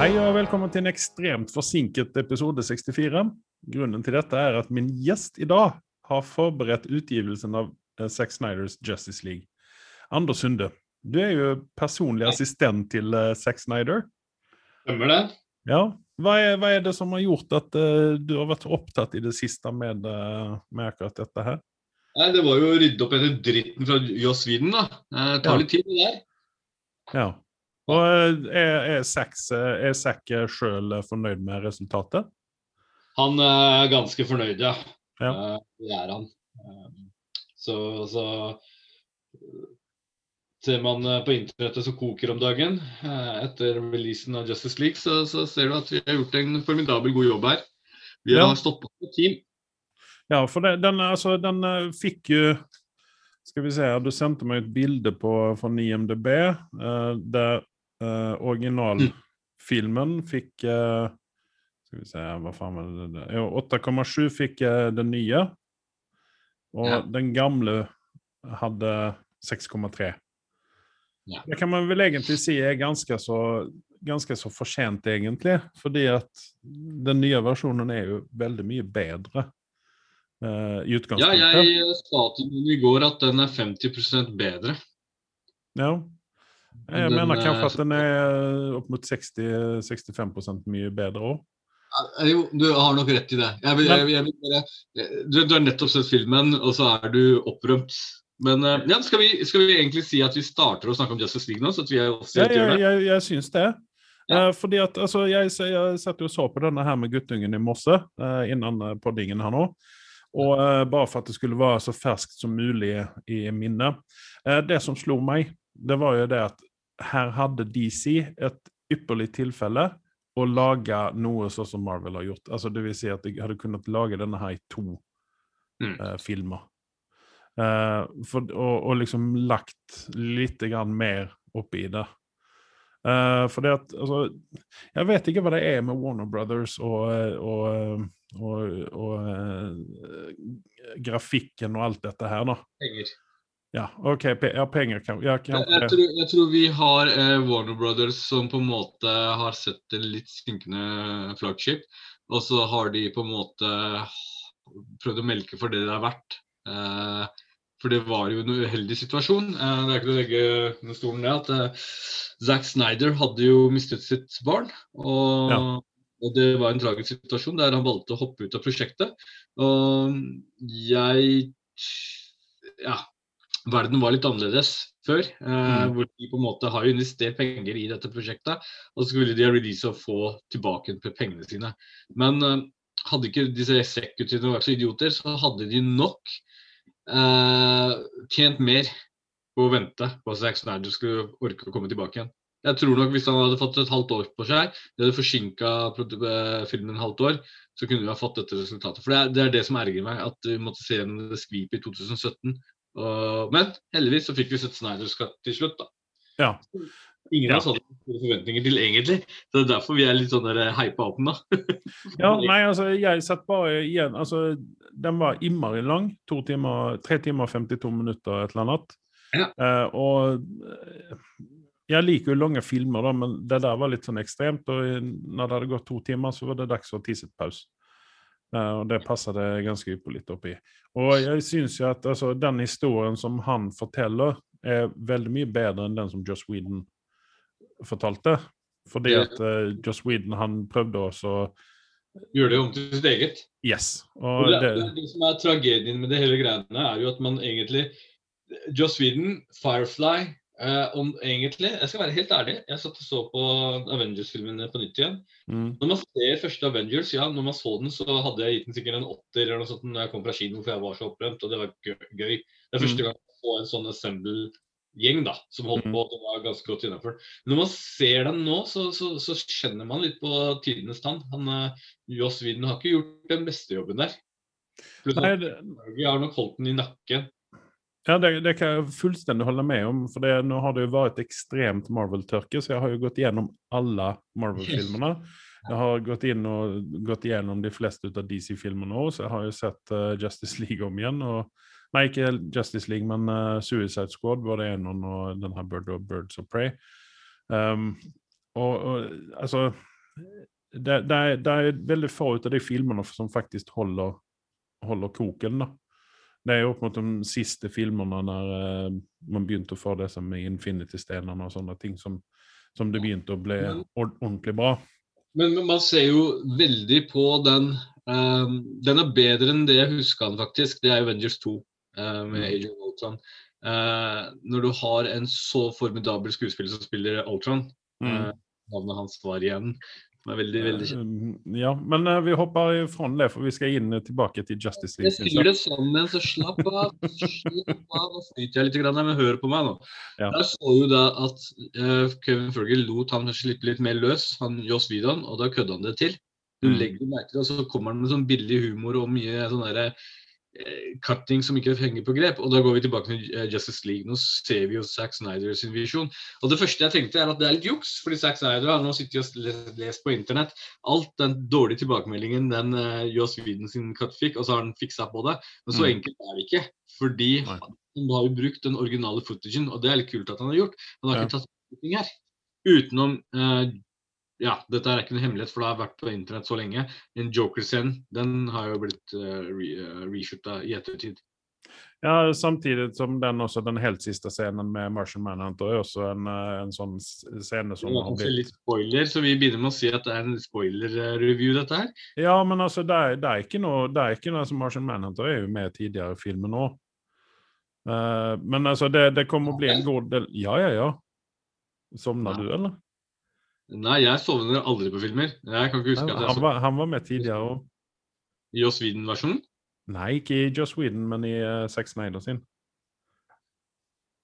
Hei og velkommen til en ekstremt forsinket episode 64. Grunnen til dette er at min gjest i dag har forberedt utgivelsen av eh, Zack Snyders Justice League. Anders Sunde, du er jo personlig assistent til eh, Zack Snyder. Stemmer det. Ja. Hva er, hva er det som har gjort at uh, du har vært opptatt i det siste med, uh, med akkurat dette her? Nei, det var jo å rydde opp etter dritten fra Joss Whedon, da. Det tar Ja. litt tid, det der. Ja. Og eh, er, er Zack er Zack sjøl fornøyd med resultatet? Han er ganske fornøyd, ja. Ja. Eh, Det er han. Eh, Så, så eh, Ser man eh, på internettet som koker om dagen eh, etter releasen av Justice League, så, så ser du at vi har gjort en formidabel god jobb her. Vi Ja. har stått på som team. Ja, for det, den, altså, den eh, fikk jo Skal vi se, du sendte meg et bilde på, fra IMDb eh, der eh, originalfilmen fikk uh, Skal vi se, hva faen var det? der? Jo, 8,7 fikk uh, den nye. Og Ja. den gamle hadde 6,3. Ja. Det kan man vel egentlig si er ganske så, ganske så fortjent, egentlig. Fordi at den nye versjonen er jo veldig mye bedre uh, i Ja, jeg sa til henne i går at den er 50% bedre. Ja. Jeg Den, mener eh, kanskje at den er opp mot 60-65 mye bedre òg. Eh, Jo, du har nok rett i det. Jeg jeg, jeg du, du har nettopp sett filmen, og så er du opprømt. Men eh, ja, skal, vi, skal vi egentlig si at vi starter å snakke om Justice League nå? Så at vi også Ja, jeg, jeg, jeg syns det. Ja. Eh, fordi at altså, jeg, satt jo og så på denne her med guttungen i morse, eh, innan eh, poddingen her nå. Og eh, bare for at det skulle være så ferskt som mulig i minnet. Eh, det som slo meg, det var jo det at her hadde DC et ypperlig tilfelle å lage noe sånn som Marvel har gjort. Altså det vil si at de hadde kunnet lage denne her i to Mm. uh, filmer. Uh, for, og, og liksom lagt litt grann mer oppi det. Uh, for det at altså, Jeg vet ikke hva det er med Warner Brothers og, og, og, eh, grafikken og alt dette her, da. Penger. Ja, OK. Ja, penger kan ja, Jeg, tror, jeg tror vi har eh, Warner Brothers som på en måte har sett en litt synkende flaggskip. Og så har de på en måte prøvd å melke for det det er verdt. Eh, for det var jo en uheldig situasjon. Eh, det er ikke til å legge under stolen det at eh, Zack Snyder hadde jo mistet sitt barn. Og, Ja. og det var en tragisk situasjon der han valgte å hoppe ut av prosjektet. Og jeg Ja. Verden var litt annerledes før. Eh, Mm. Hvor de på en måte har investert penger i dette prosjektet. Og så ville de ha release og få tilbake pengene sine. Men eh, hadde ikke disse executivene vært så idioter, så hadde de nok eh, tjent mer på å vente på at Zack Snyder skulle orke å komme tilbake igjen. Jeg tror nok Hvis han hadde fått et halvt år på seg, det hadde forsinka filmen et halvt år, så kunne vi ha fått dette resultatet. For Det er det, er det som ergrer meg, at vi måtte se det skvipet i 2017. Og, men heldigvis så fikk vi sett Snyders cut til slutt, da. Ja. Ingen av oss hadde store forventninger til, egentlig. Så det er derfor vi er litt sånn der hypa opp den, da. Ja, nei, altså, jeg satt bare igjen altså, Den var innmari lang. To timer, tre timer og 52 minutter, et eller annet. Ja. Eh, og eh, jeg liker jo lange filmer, da, men det der var litt sånn ekstremt. Og når det hadde gått to timer, så var det dags for å tisse Eh, og det passer det ganske ypperlig oppi. Og jeg syns jo at altså, den historien som han forteller, er veldig mye bedre enn den som Joss Whedon fortalte. Fordi at uh, Joss Whedon han prøvde også Gjør det om til sitt eget. Yes. Og det, det, det som er tragedien med det hele greiene, er jo at man egentlig Joss Whedon, Firefly eh, om egentlig, Jeg skal være helt ærlig, jeg satt og så på Avengers-filmene på nytt igjen. mm, Når man ser første Avengers, ja, når man så den, så hadde jeg gitt den sikkert en åtter eller noe sånt når jeg kom fra kino, for jeg var så opprømt, og det var gøy. Det er første Mm. gang jeg så en sånn assemble-gjeng da, som holdt Mm. på, det var ganske godt innenfor. Når man ser den nå, så, så, så kjenner man litt på tidenes tann. Han, eh, Joss Whedon har ikke gjort den beste jobben der. Plutselig, Vi har nok holdt den i nakken. Ja, det, det kan jeg fullstendig holde med om. For det, nå har det jo vært ekstremt Marvel-tørke, så jeg har jo gått gjennom alle Marvel-filmene. Jeg har gått inn og gått gjennom de fleste ut av DC-filmene òg, så jeg har jo sett uh, Justice League om igjen. og Nei, ikke Justice League, men uh, Suicide Squad var det en og den her Bird of Birds of Prey. Um, og, og altså det, det, er, det er veldig få ut av de filmene som faktisk holder, holder koken. da. Det er jo opp mot de siste filmene når uh, man begynte å få det som med Infinity-stenene og sånne ting, som, som det begynte å bli ordentlig bra. Men, men, man ser jo veldig på den um, Den er bedre enn det jeg huska den faktisk. Det er Avengers 2 uh, med mm. Agent Ultron. Uh, når du har en så formidabel skuespiller som spiller Ultron, mm. navnet hans var igjen som er veldig, veldig kjent. Eh, ja, men uh, vi hopper fra det, for vi skal inn tilbake til Justice League. Jeg sier det sammen, så slapp av. slapp av, Nå flyter jeg litt, grann, men hør på meg nå. Ja. Der så jo da at uh, Kevin Ferger lot han slippe litt mer løs, han Johs Whedon, og da kødda han det til. Du mm. legger merke til, og så kommer han med sånn billig humor og mye sånn derre Eh, cutting som ikke henger på grep. Og da går vi tilbake til eh, Justice League. Nå ser vi jo Zack Snyder sin visjon. Og det første jeg tenkte, er at det er litt juks, fordi Zack Snyder har nå sittet og lest på internett alt den dårlige tilbakemeldingen den uh, Johs Whedon sin cut fikk, og så har han fiksa på det. Men så mm. enkelt er det ikke. Fordi Nei. han har jo brukt den originale footagen, og det er litt kult at han har gjort. Han har ja. ikke tatt ting her. Utenom uh, ja, dette er ikke noe hemmelighet, for det har vært på internett så lenge. En Joker-scenen den har jo blitt uh, re, uh, reshoota i ettertid. Ja, samtidig som den også, den helt siste scenen med Martian Manhunter er også en, uh, en sånn scene som har blitt Litt spoiler, så vi begynner med å si at det er en spoiler-review, dette her. Ja, men altså, det er, det er ikke noe det er ikke noe som Martian Manhunter er jo med i tidligere filmer nå. Uh, men altså, det, det kommer å bli en god del Ja, ja, ja. Sovna ja. du, eller? Nei, jeg sovner aldri på filmer. Jeg kan ikke huske at jeg han, var, han var med tidligere òg. I Joss Whedon-versjonen? Nei, ikke i Joss Whedon, men i uh, Sex Snyder sin.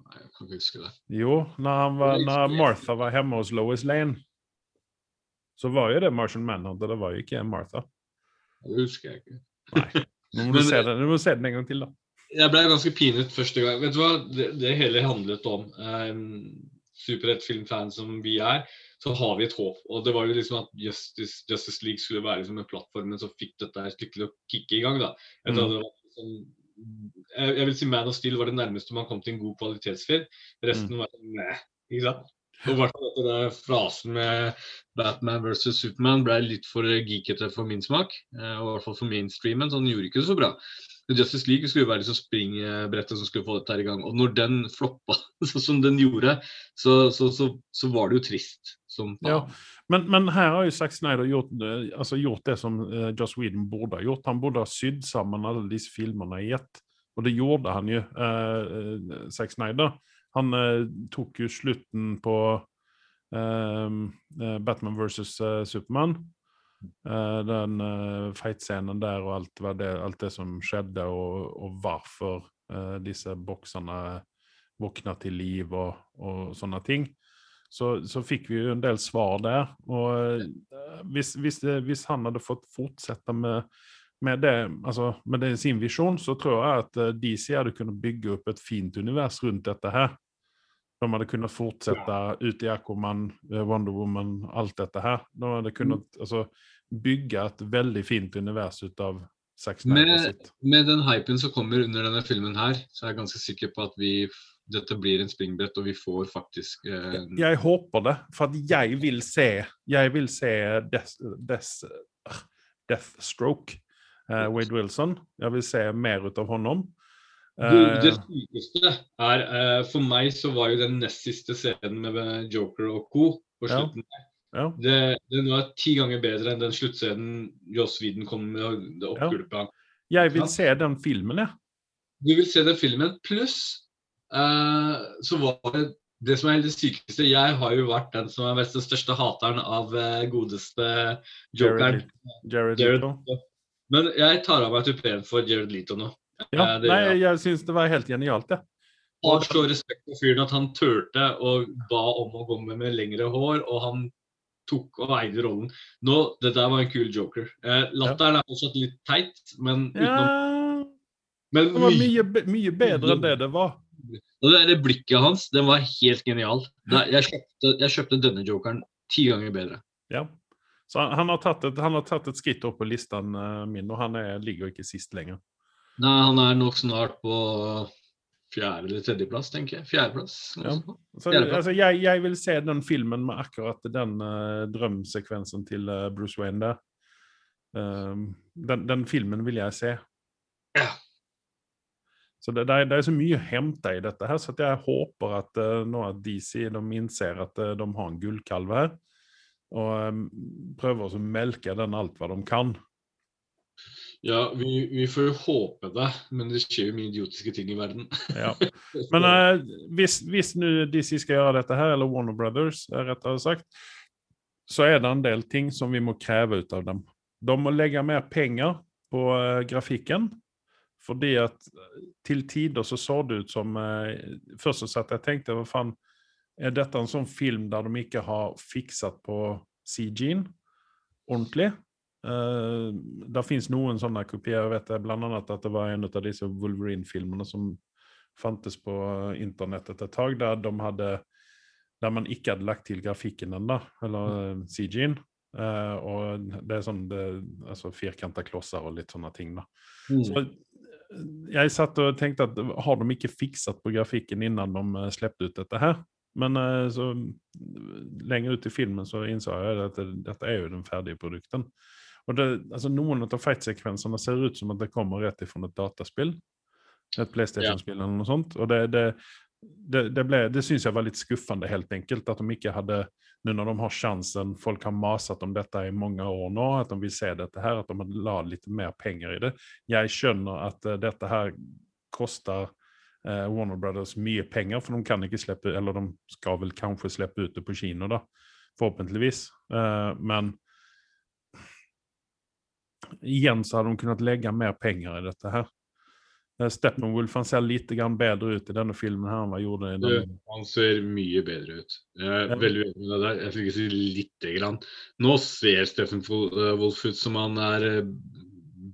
Nei, jeg kan ikke huske det. Jo, når, var, når Martha var hjemme hos Lois Lane, så var jo det Martian Manhunter, det var jo ikke Martha. Det husker jeg ikke. Nei. Nå må, du, se den, du må se den en gang til, da. Jeg ble ganske pinet første gang. Vet du hva det, det hele handlet om? Um, Superheltfilmfan som vi er, så har vi et håp. Og det var jo liksom at Justice, Justice League skulle være liksom en plattform, men så fikk dette her stykkelig å kicke i gang. da. Jeg, mm. sånn, jeg, jeg, vil si Man of Steel var det nærmeste man kom til en god kvalitetsfilm. Resten mm. var sånn Nei. Ikke sant? Og hvert fall etter frasen med Batman versus Superman ble litt for geekete for min smak. Eh, og i hvert fall for mainstreamen, så den gjorde ikke det så bra. Justice League skulle jo være liksom springbrettet som skulle få dette i gang. Og når den floppa sånn som den gjorde, så, så, så, så, var det jo trist. Ja, men, men, her har jo Zack Snyder gjort, eh, altså gjort det som uh, Joss Whedon burde ha gjort. Han burde ha sydd sammen alle disse filmene i ett. Og det gjorde han jo, uh, Zack Snyder. Han uh, tok jo slutten på Batman versus Supermann Uh, den uh, fightscenen der og alt, det, alt det som skjedde, og, og hvorfor uh, disse bokserne våkna til liv og, og sånne ting. Så, så, fikk vi jo en del svar der. Og hvis, hvis, hvis, han hadde fått fortsette med, med, det, altså, med det, sin visjon, så tror jeg at DC hadde kunnet bygge opp et fint univers rundt dette her. De hadde kunnet fortsette ut i Aquaman, Wonder Woman, alt dette her. De hadde kunnet, mm. altså, bygge et veldig fint univers ut av Zack med, med den hypen som kommer under denne filmen her, så er jeg ganske sikker på at vi, dette blir en springbrett, og vi får faktisk eh, jeg, jeg, håper det, for at jeg vil se Jeg vil se Death, Death, Deathstroke, eh, Wade Wilson. Jeg vil se mer ut av honom. Det, det eh, sykeste er uh, For meg så var jo den nest siste scenen med Joker og co. på slutten ja. Ja. Det, den var ti ganger bedre enn den sluttscenen Joss Whedon kom med. det oppgulpet. Ja. Jeg vil se den filmen, jeg. Du vil se den filmen. Pluss uh, så var det det som er det sykeste Jeg har jo vært den som er mest den største hateren av godeste jokeren. Jared, Jared, Jared Men jeg tar av meg tupeen for Jared Leto nå. Ja, uh, det, nei, jeg, syns det var helt genialt. Ja. Har så respekt for fyren at han turte og ba om å gå med, lengre hår, og han tok og eide rollen. Nå, Det der var en kul joker. Eh, latteren er fortsatt litt teit, men utenom men Det var mye, mye bedre enn det det var. Og det, det blikket hans, den var helt genial. Jeg kjøpte, jeg kjøpte denne jokeren ti ganger bedre. Ja. Så han har tatt et, han har tatt et skritt opp på listen uh, min, og han er, ligger ikke sist lenger. Nei, han er nok snart på fjerde eller tredjeplass, tenker jeg. Fjerdeplass. Ja. Så, altså, jeg, jeg vil se den filmen med akkurat den uh, drømsekvensen til uh, Bruce Wayne der. Um, den, den filmen vil jeg se. Ja. Så det, det, er, det er så mye å hente i dette her, så jeg håper at uh, nå at DC de innser at eh, de har en gullkalv her, og um, prøver å melke den alt hva de kan. Ja, vi, vi får jo håpe det, men det skjer jo mye idiotiske ting i verden. Ja. Men eh, hvis, hvis nu DC skal gjøre dette her, eller Warner Brothers, eh, rettere sagt, så er det en del ting som vi må kreve ut av dem. De må legge mer penger på eh, grafikken. Fordi at eh, til tider så så det ut som eh, Først så satt jeg og tenkte hva faen, er dette en sånn film der de ikke har fikset på CG-en ordentlig? Uh, det fins noen sånne kopier. Jeg vet det, blant annet at det var en av disse Wolverine-filmene som fantes på eh, internettet et tak, der de hadde der man ikke hadde lagt til grafikken ennå, eller eh, CG-en. Uh, og det er sånn det, altså firkanta klosser og litt sånne ting. da. Mm. Så jeg satt og tenkte at har de ikke fikset på grafikken innan de eh, ut dette her? Men uh, så lenger ut i filmen så innså jeg at dette, dette er jo den ferdige produkten. Og det, altså Noen av fight-sekvensene ser ut som at det kommer rett ifra et dataspill. Et PlayStation-spill eller noe sånt. Og det, det, det, det, ble, det syns jeg var litt skuffende, helt enkelt. At de ikke hadde Nå når de har sjansen, folk har maset om dette i mange år nå, at de vil se dette her, at de la litt mer penger i det. Jeg skjønner at uh, dette her koster uh, Warner Brothers mye penger, for de kan ikke slippe Eller de skal vel kanskje slippe ut det på kino, da. Forhåpentligvis. Uh, men igjen så hade de kunnat lägga mer pengar i dette her. Eh, Steppenwolf han ser litt grann bedre ut i denne filmen her enn hva han gjorde i den. han ser mye bedre ut. Jeg er veldig uenig med deg der. Jeg fikk si lite grann. Nå ser Steffen eh, Wolff ut som han er eh,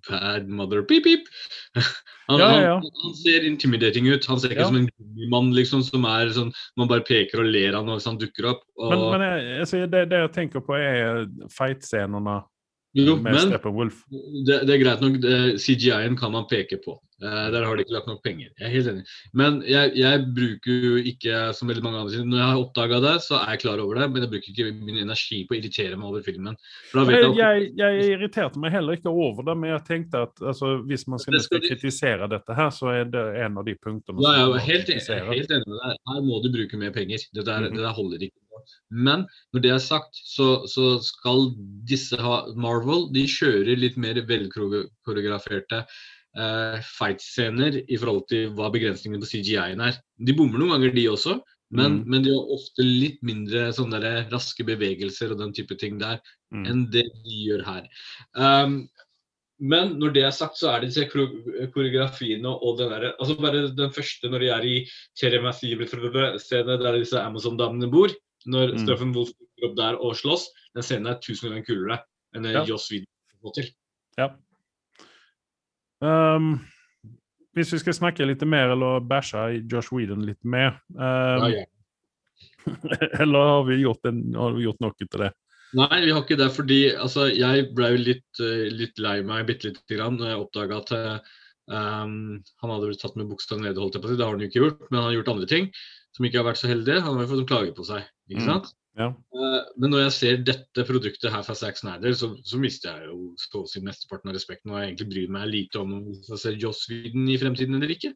bad mother pip pip. Han, Ja, ja, ja. Han, han ser intimidating ut. Han ser ikke Ja. som en gummimann liksom, som er sånn Man bare peker og ler av når han dukker opp. Og, Men, men jeg, altså, det, det jeg tenker på, er fight-scenene jo, med men Steppenwolf. det, det er greit nok. CGI-en kan man peke på. Eh, der har de ikke lagt nok penger. Jeg er helt enig. Men jeg, jeg bruker jo ikke, som veldig mange andre når jeg har oppdaga det, så er jeg klar over det, men jeg bruker ikke min energi på å irritere meg over filmen. Jeg, jeg, jeg, jeg irriterte meg heller ikke over det, men jeg tenkte at altså, hvis man skal, Det skal de- kritisere dette her, så er det en av de punktene Ja, jeg er helt, helt enig med deg. Her må du bruke mer penger. Det der, Mhm. det der holder ikke. Men når det er sagt, så, så skal disse ha Marvel de kjører litt mer velkoreograferte eh, fight-scener i forhold til hva begrensningene på CGI-en er. De bommer noen ganger, de også. Men, mm. men de har ofte litt mindre sånne der raske bevegelser og den type ting der Mm. enn det de gjør her. Um, men når det er sagt, så er det disse koreografiene og den derre altså Bare den første når de er i Cherry Massive-scenen der disse Amazon-damene bor. Når Mm. Steffen Wolff dukker opp der og slåss. Den scenen er tusen ganger kulere enn Ja. Joss Whedon får til. Ja. Um, hvis vi skal snakke litt mer, eller bæsje i Josh Whedon litt mer um, Ja, ja. Eller har vi gjort, en, har vi gjort noe til det? Nei, vi har ikke det. Fordi altså, jeg ble jo litt, eh, litt lei meg bitte lite grann når jeg oppdaga at um, han hadde blitt tatt med buksa nede, holdt jeg på. Det har han jo ikke gjort, men han har gjort andre ting som ikke har vært så heldige. Han har jo fått en klage på seg. Ikke Mm. sant? Ja. Eh, men når jeg ser dette produktet her fra Zack Snyder, så, så mister jeg jo så å si mesteparten av respekten. Og jeg egentlig bryr meg lite om om jeg ser Joss Whedon i fremtiden eller ikke.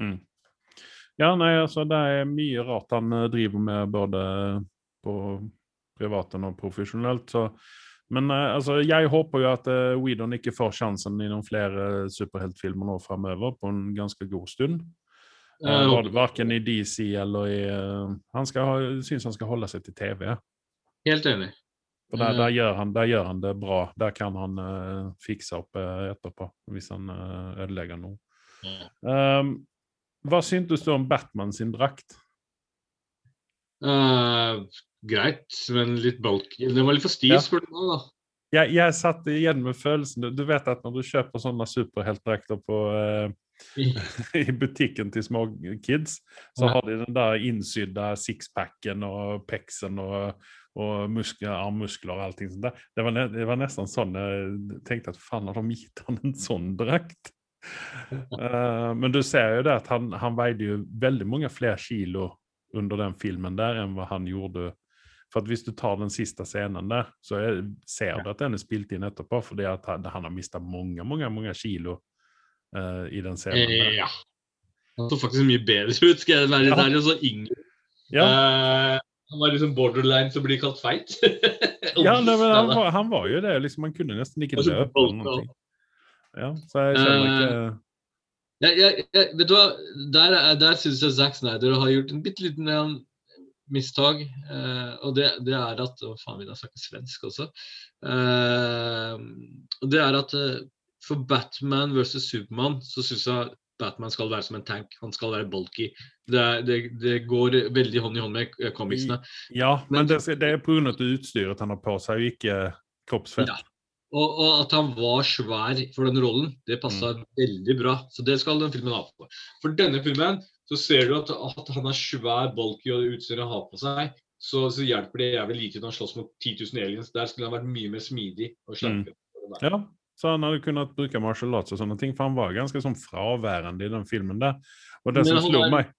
Mm. Ja, nei, altså det er mye rart han eh, driver med både på privaten og profesjonelt. Så. Men eh, altså, jeg håper jo at uh, Whedon ikke får sjansen i noen flere superheltfilmer nå framover på en ganske god stund. Uh, Eh, Verken i DC eller i eh, Han skal syns han skal holde seg til TV. Helt enig. For der, Eh. der, gjør han, der gjør han det bra. Der kan han uh, fikse opp uh, etterpå, hvis han uh, ødelegger noe. Um, hva syntes du om Batman sin drakt? Eh, greit, men litt bulky. Den var litt for stiv, Ja. spør du meg. da. Jeg, jeg satt igjen med følelsen Du vet at når du kjøper sånne superheltdrakter på eh, i butikken til små kids, så har de den der innsydde sixpacken og peksen og, og muskler, armmuskler og allting sånt der. Det var, det var nesten sånn jeg tenkte at faen, har de gitt han en sånn drakt? uh, men du ser jo det at han, han veide jo veldig mange flere kilo under den filmen der enn hva han gjorde. For at hvis du tar den siste scenen der, så er, ser du at den er spilt inn etterpå, fordi at han, han har mista mange, mange, mange kilo eh, i den der. Eh, ja. Han så faktisk mye bedre ut, skal jeg være ærlig. Så yngre. Ja, Uh, han var liksom borderline som blir kalt feit. ja nei, men han, var, han var jo det. liksom Han kunne nesten ikke Og løpe. Ja, så jeg skjønner Eh, ikke Jeg, jeg, jeg, vet du hva, Der, er- der syns jeg Zack Snyder har gjort en bitte liten mistak. Eh, og det, det er at Å, faen, min, jeg snakker svensk også? Eh, og det er at eh, for Batman versus Supermann så syns jeg Batman skal være som en tank. Han skal være bulky. Det, er, det, det går veldig hånd i hånd med eh, comicsene. Ja, men Men- det, det er pga. utstyret han har på seg, og ikke kroppsfett. Ja. Og, og at han var svær for den rollen, det passa veldig bra. Så det skal den filmen ha på. For denne filmen så ser du at, at han er svær, bulky og utstyret har på seg. Så, så hjelper det jævlig lite når han slåss mot 10 000 aliens. Der skulle han vært mye mer smidig og mm. Ja, så han hadde kunnet bruke martial arts og sånne ting, for han var ganske sånn fraværende i den filmen der. Og det Men som slo er- meg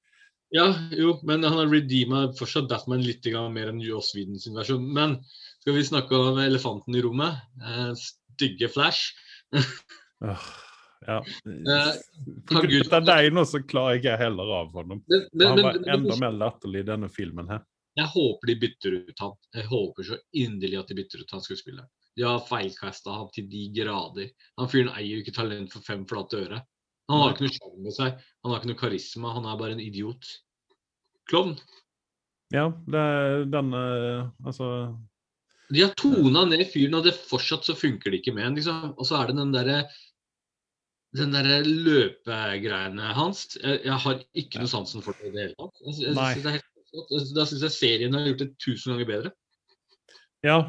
Ja, jo, men han har redeema fortsatt Batman litt mer enn Joss Whedon sin versjon. Men skal vi snakke om elefanten i rommet? Eh, stygge Flash. Åh, Ja. Eh, av deg nå, så klarer ikke jeg heller av honom. Men, men, Han var men, enda mer latterlig i denne filmen her. Jeg håper de bytter ut han. Jeg håper så inderlig at de bytter ut han skuespilleren. De har feilkasta ham til de grader. Han fyren eier jo ikke talent for fem flate øre. Han har ikke noe sjarm med seg. Han har ikke noe karisma. Han er bare en idiot. Klovn. Ja, det er den eh, Altså De har tona ned fyren, og det fortsatt så funker det ikke med ham. Liksom. Og så er det den derre den der løpegreiene hans. Jeg, jeg har ikke noe sansen for det i det hele tatt. Jeg, jeg, Nei. synes det er helt. Da syns jeg serien har gjort det tusen ganger bedre. Ja.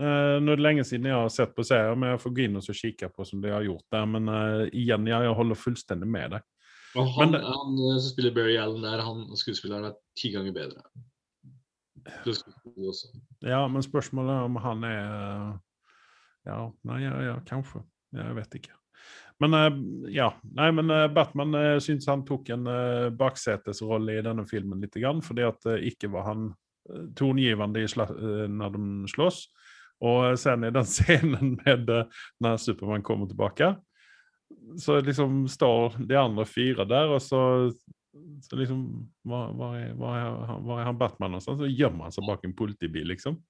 Eh, nå er det lenge siden jeg har sett på serien, men jeg får gå inn og kikke på som de har gjort der. Men uh, igjen, ja, jeg holder fullstendig med deg. Og han, det- han eh, som spiller Barry Allen der, han skuespilleren er ti ganger bedre. Ja, men spørsmålet er om han er Ja, nei, ja, ja kanskje. Jeg vet ikke. Men ja, nei, men Batman syns han tok en baksetesrolle i denne filmen litt, fordi at ikke var han tongivende når de slåss. Og sen i den scenen med uh, når Supermann kommer tilbake, så liksom står de andre fire der, og så, så liksom hva er, hva er, han- Batman og sånn? Så gjemmer han seg bak en politibil, liksom.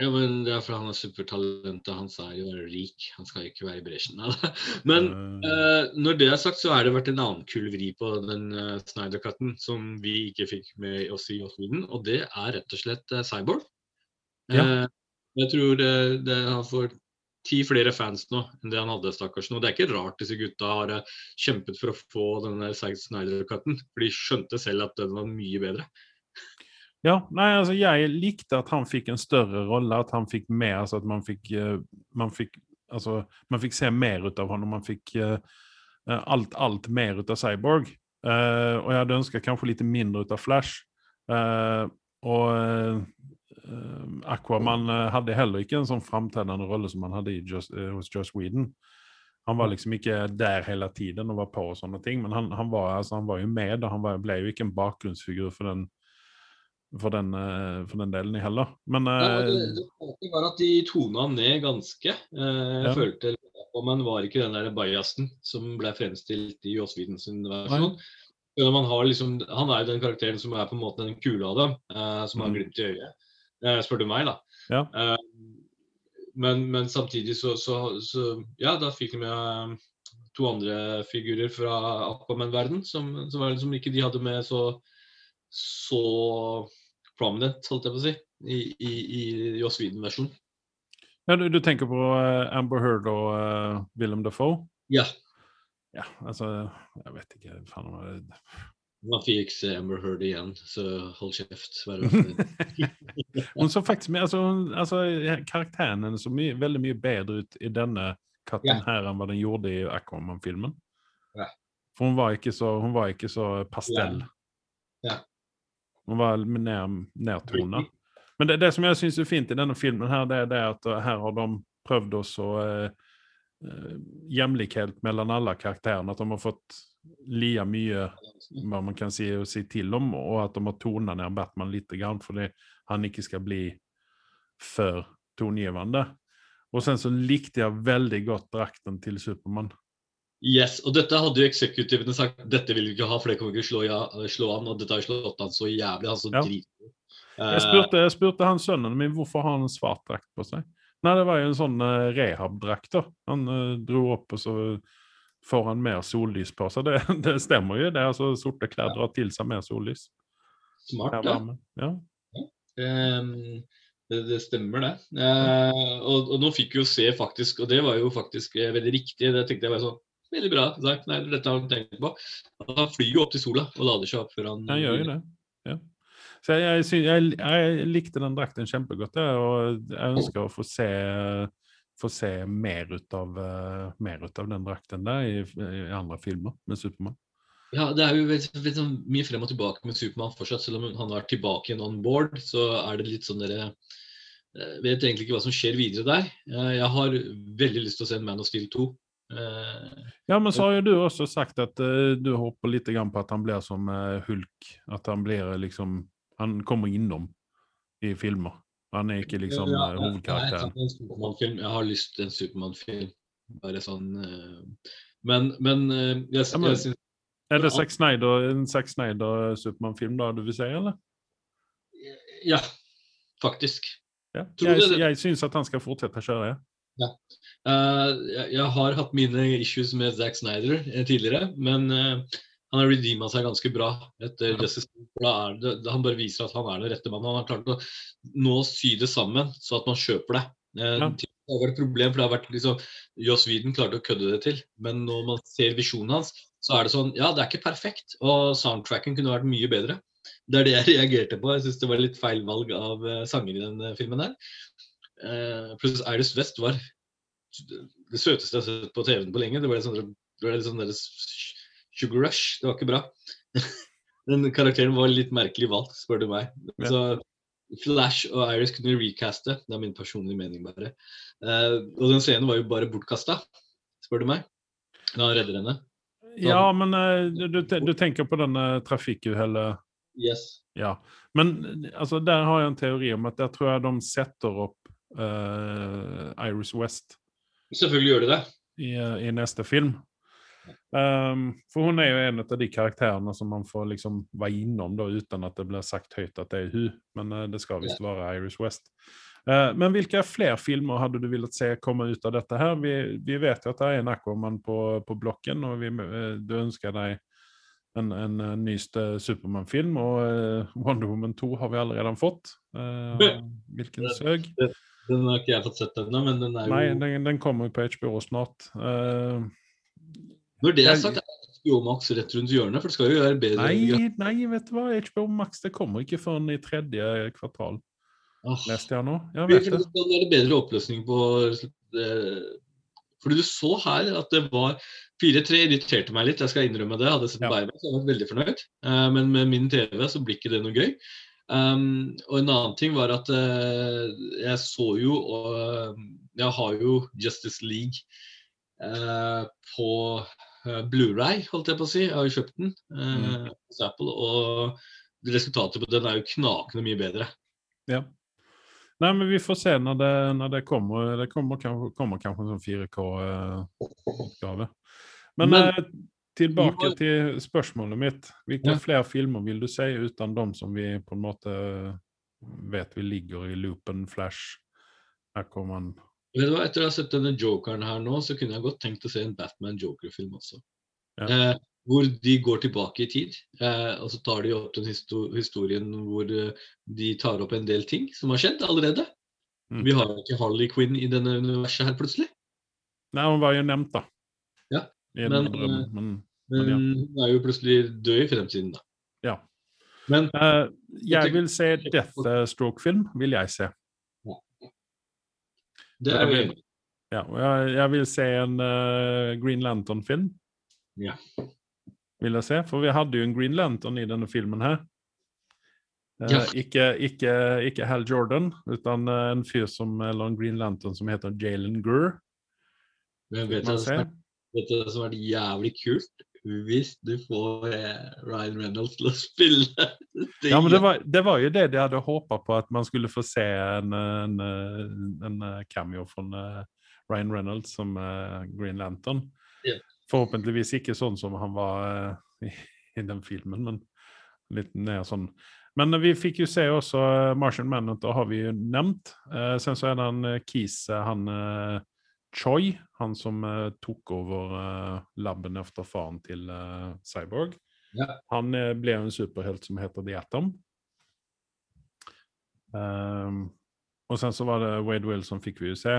Ja, men det er fordi han er supertalentet Han er jo være rik. Han skal ikke være i bresjen. Men Eh, uh, når det er sagt, så har det vært en annen kul vri på den uh, Snyder-cutten som vi ikke fikk med oss i Sweden, og det er rett og slett uh, Cyborg. Ja. Jeg tror det, det han får ti flere fans nå enn det han hadde, stakkars. nå. Det er ikke rart disse gutta har eh, kjempet for å få denne Zack Snyder-cutten, for de skjønte selv at den var mye bedre. Ja, nei, altså jeg likte at han fikk en større rolle, at han fikk mer, altså at man fikk, eh, man fikk, altså, man fikk se mer ut av honom, man fikk eh, alt, alt mer ut av Cyborg. Uh, og jeg hadde ønsket kanskje litt mindre ut av Flash. Uh, og Aquaman eh, hadde heller ikke en sånn framtredende rolle som han hadde i Just, eh, hos Joss Whedon. Han var liksom ikke der hele tiden og var på og sånne ting, men han, han, var, altså, han var jo med, og han var, ble jo ikke en bakgrunnsfigur for den for den, eh, for den delen heller. Men Ja, eh, det, var at de tona ned ganske. Eh, jeg Ja. følte og man var ikke den der bajasen som ble fremstilt i Joss Whedon sin versjon. Ja, Man har liksom, han er jo den karakteren som er på en måte den kule av dem, eh, som har Mm. glimt i øyet. Eh, spør du meg, da. Ja. Eh, men, men samtidig så, så, så Ja, da fikk vi med to andre figurer fra Aquaman-verden som, som, var liksom ikke de hadde med så så prominent, holdt jeg på å si, i, i, i Joss Whedon-versjonen. ja, du, du tenker på eh, Amber Heard og uh, Willem Dafoe? Ja. Ja, altså Jeg vet ikke. Faen om det Man fikk se Amber Heard igjen, så hold kjeft. Hun så faktisk altså, altså, Karakteren hennes så mye, veldig mye bedre ut i denne katten yeah. her enn hva den gjorde i Aquaman-filmen. Yeah. For hun var ikke så, hun var ikke så pastell. Yeah. Hun var mer nedtona. Men det, det som jeg syns er fint i denne filmen, her, det er det at uh, her har de prøvd oss å uh, eh, jämlikhet mellom alle karakterene. At de har fått lia mye hva man kan si si til om, og at de har tonet ned Batman litt, grann, fordi han ikke skal bli for tongivende. Og sen så likte jeg veldig godt drakten til Supermann. Yes, og dette hadde jo eksekutivene sagt dette vil vi ikke ha, for det kommer ikke slå, ja, slå an. Og dette har slått han så jævlig. Han så Ja. drit. Jeg spurte, jeg spurte han sønnen min hvorfor har han en svart drakt på seg. Nei, det var jo en sånn uh, rehab-drakt. da. Han uh, dro opp, og så får han mer sollys på seg. Det, det stemmer jo. det er altså Sorte klær drar til seg mer sollys. Smart, ja. Ja. Ehm, det, det stemmer, det. Uh, og, og nå fikk vi jo se faktisk, og det var jo faktisk eh, veldig riktig. Det tenkte jeg var sånn Veldig bra. sagt, Nei, dette har han tenkt på. Han flyr jo opp til sola og lader seg opp før han Han gjør jo det. Ja. Så jeg, jeg, jeg, jeg likte den drakten kjempegodt, og jeg ønsker å få se, få se mer, ut av, eh, mer ut av den drakten der i, i andre filmer med Supermann. Ja, det er jo veldig, veldig sånn mye frem og tilbake med Supermann fortsatt. Selv om han er tilbake igjen on board, så er det litt sånn dere eh, Vet egentlig ikke hva som skjer videre der. Eh, Jeg har veldig lyst til å se en Man of Steel 2. Eh, Ja, men så har jo du også sagt at du håper litt grann på at han blir som Hulk. At han blir liksom Han kommer innom i filmer. Han er ikke liksom ja, ja, hovedkarakteren. Jeg, jeg har lyst til en Supermann-film. Bare sånn uh, Men, men uh, jeg, Ja, men- jeg Er det. Zack Snyder, en Zack Snyder-Supermann-film da du vil si, eller? Ja, faktisk. Ja. Jeg, jeg syns at han skal fortsette å kjøre. Ja. Uh, jeg, har hatt mine issues med Zack Snyder eh, tidligere, men eh, han har redeema seg ganske bra etter Ja. Er det, han bare viser at han er den rette mannen. Han har klart å nå sy det sammen så at man kjøper det. Eh, Ja. Det har vært et problem, for det har vært liksom Joss Whedon klarte å kødde det til, men når man ser visjonen hans, så er det sånn Ja, det er ikke perfekt, og soundtracken kunne vært mye bedre. Det er det jeg reagerte på. Jeg syns det var litt feil valg av uh, sanger i den eh, filmen her. Uh, pluss Iris West var det søteste jeg har sett på TV-en på lenge. Det var litt sånn, det var litt sånn deres Sugar Rush. Det var ikke bra. Den karakteren var litt merkelig valgt, spør du meg. Så Flash og Iris kunne recaste. Det er min personlige mening, bare. Uh, og den scenen var jo bare bortkasta, spør du meg. Når han redder henne. Ja, men uh, du, du, tenker på denne trafikkuhellet Yes. Ja. Men altså, der har jeg en teori om at der tror jeg de setter opp uh, Iris West Selvfølgelig gjør de det. i, i neste film. Um, for hun er jo en av de karakterene som man får liksom være innom da, uten at det blir sagt høyt at det er hun. Men uh, det skal visst være Iris West. Uh, men hvilke flere filmer hadde du villet se komme ut av dette her? Vi, vi vet jo at det er en Aquaman på, på blokken, og vi, eh, du ønsker deg en, en, en ny Supermann-film. og Wonder Woman 2 har vi allerede fått. Hvilken søg? Den har ikke jeg fått sett ennå, men den er jo Nei, den, den kommer på HBO snart. Eh, Når det er sagt, er HBO Max rett rundt hjørnet, for det skal jo være bedre. Nei, nei, vet du hva? HBO Max det kommer ikke før i tredje kvartal, Åh. leste jeg nå. Ja, vet det det. er være bedre oppløsning på eh, Fordi du så her at det var 4-3 irriterte meg litt, jeg skal innrømme det. Hadde jeg sett Ja. ja. så jeg vært veldig fornøyd. Eh, men med min TV så blir ikke det noe gøy. Um, og en annen ting var at uh, jeg så jo og Jeg har jo Justice League uh, på Blu-ray, holdt jeg på å si. Jeg har jo kjøpt den eh, hos Apple, og resultatet på den er jo knakende mye bedre. Ja. Nei, men vi får se når det, når det kommer. Det kommer kommer kanskje en sånn 4K-oppgave. Men, Men- eh, tilbake må... til spørsmålet mitt. Hvilke Ja. flere filmer vil du si, uten de som vi på en måte vet vi ligger i loopen, Flash, Aquaman Vet du hva, Etter å ha sett denne jokeren her nå, så kunne jeg godt tenkt å se en Batman-joker-film også. Ja. Eh, hvor de går tilbake i tid, eh, og så tar de opp den histo historien hvor eh, de tar opp en del ting som har skjedd allerede. Mm. Vi har jo ikke Harley Quinn i denne universet her plutselig. Nei, hun var jo nevnt, da. Ja, men, men, Men Men ja. hun er jo plutselig død i fremtiden, da. ja. Men uh, jeg vil se Deathstroke-film, vil jeg se. Det er enig. Ja, jeg, jeg vil se en uh, Green Lantern-film. Ja. Vil jeg se, for vi hadde jo en Green Lantern i denne filmen her. Uh, Ja. ikke, ikke, ikke Hal Jordan, utan uh, en fyr som, eller en Green Lantern som heter Jalen Gurr. Men vet du hva som har er jævlig kult? Hvis du får eh, Ryan Reynolds til å spille. Ja, men det var, det var jo det de hadde håpa på, at man skulle få se en, en, en, en cameo fra eh, Ryan Reynolds som eh, Green Lantern. Yeah. Forhåpentligvis ikke sånn som han var eh, i, i den filmen, men litt mer sånn. Men vi fikk jo se også eh, Martian Manhunter har vi jo nevnt. Eh, sen så er det en Kise, eh, han eh, Choi, han som uh, tok over uh, labben efter faren til uh, Cyborg. Ja. Han ble blev en superhelt som heter The Atom. Ehm, och sen så var det Wade Wilson fikk vi jo se.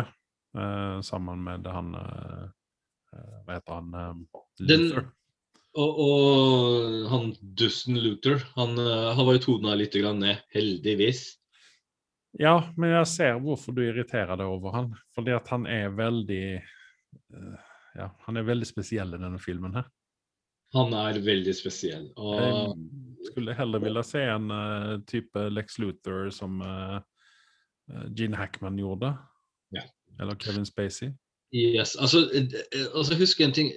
Samman med han, Hva heter han, um, Den- Og, og han dusten Luther, han, han var jo tona litt grann ned, heldigvis. Ja, men jeg ser hvorfor du irriterer deg over han. Fordi at han er veldig eh, ja, han er veldig spesiell i denne filmen her. Han er veldig spesiell. Og Jeg skulle heller ville se en uh, typ eh, Lex Luthor som uh, Gene Hackman gjorde. Ja. Eller Kevin Spacey. yes, altså, altså husk en ting.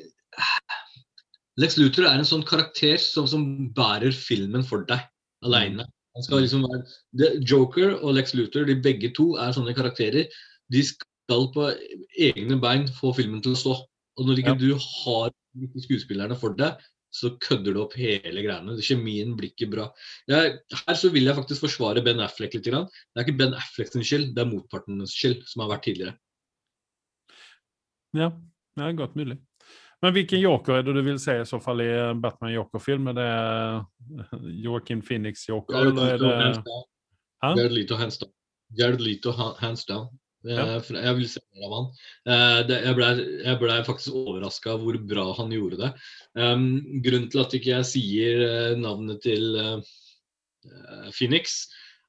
Lex Luthor er en sånn karakter som, som bærer filmen for deg alene. Han skal liksom være Joker og Lex Luthor, de begge to er sånne karakterer. De skal på egne bein få filmen til å stå. Og når ikke Ja. du har skuespillerne for deg, så kødder du opp hele greiene. Kjemien blir ikke bra. Jeg, her så vil jeg faktisk forsvare Ben Affleck litt. Grann. Det er ikke Ben Affleck sin skyld, det er motpartens skyld, som har vært tidligere. Ja, det er godt möjligt. Men hvilken Joker är det du vill se i så fall i en Batman Joker-film? Är det eh, Joaquin Phoenix Joker? Jared Leto, hands down. Jared Leto, hands down. Jared Leto, hands down. Eh, Ja. Jeg vil se mer av han. Eh, jeg blei ble faktisk overraska hvor bra han gjorde det. Grunnen til at ikke jeg sier eh, navnet til eh, eh, Phoenix,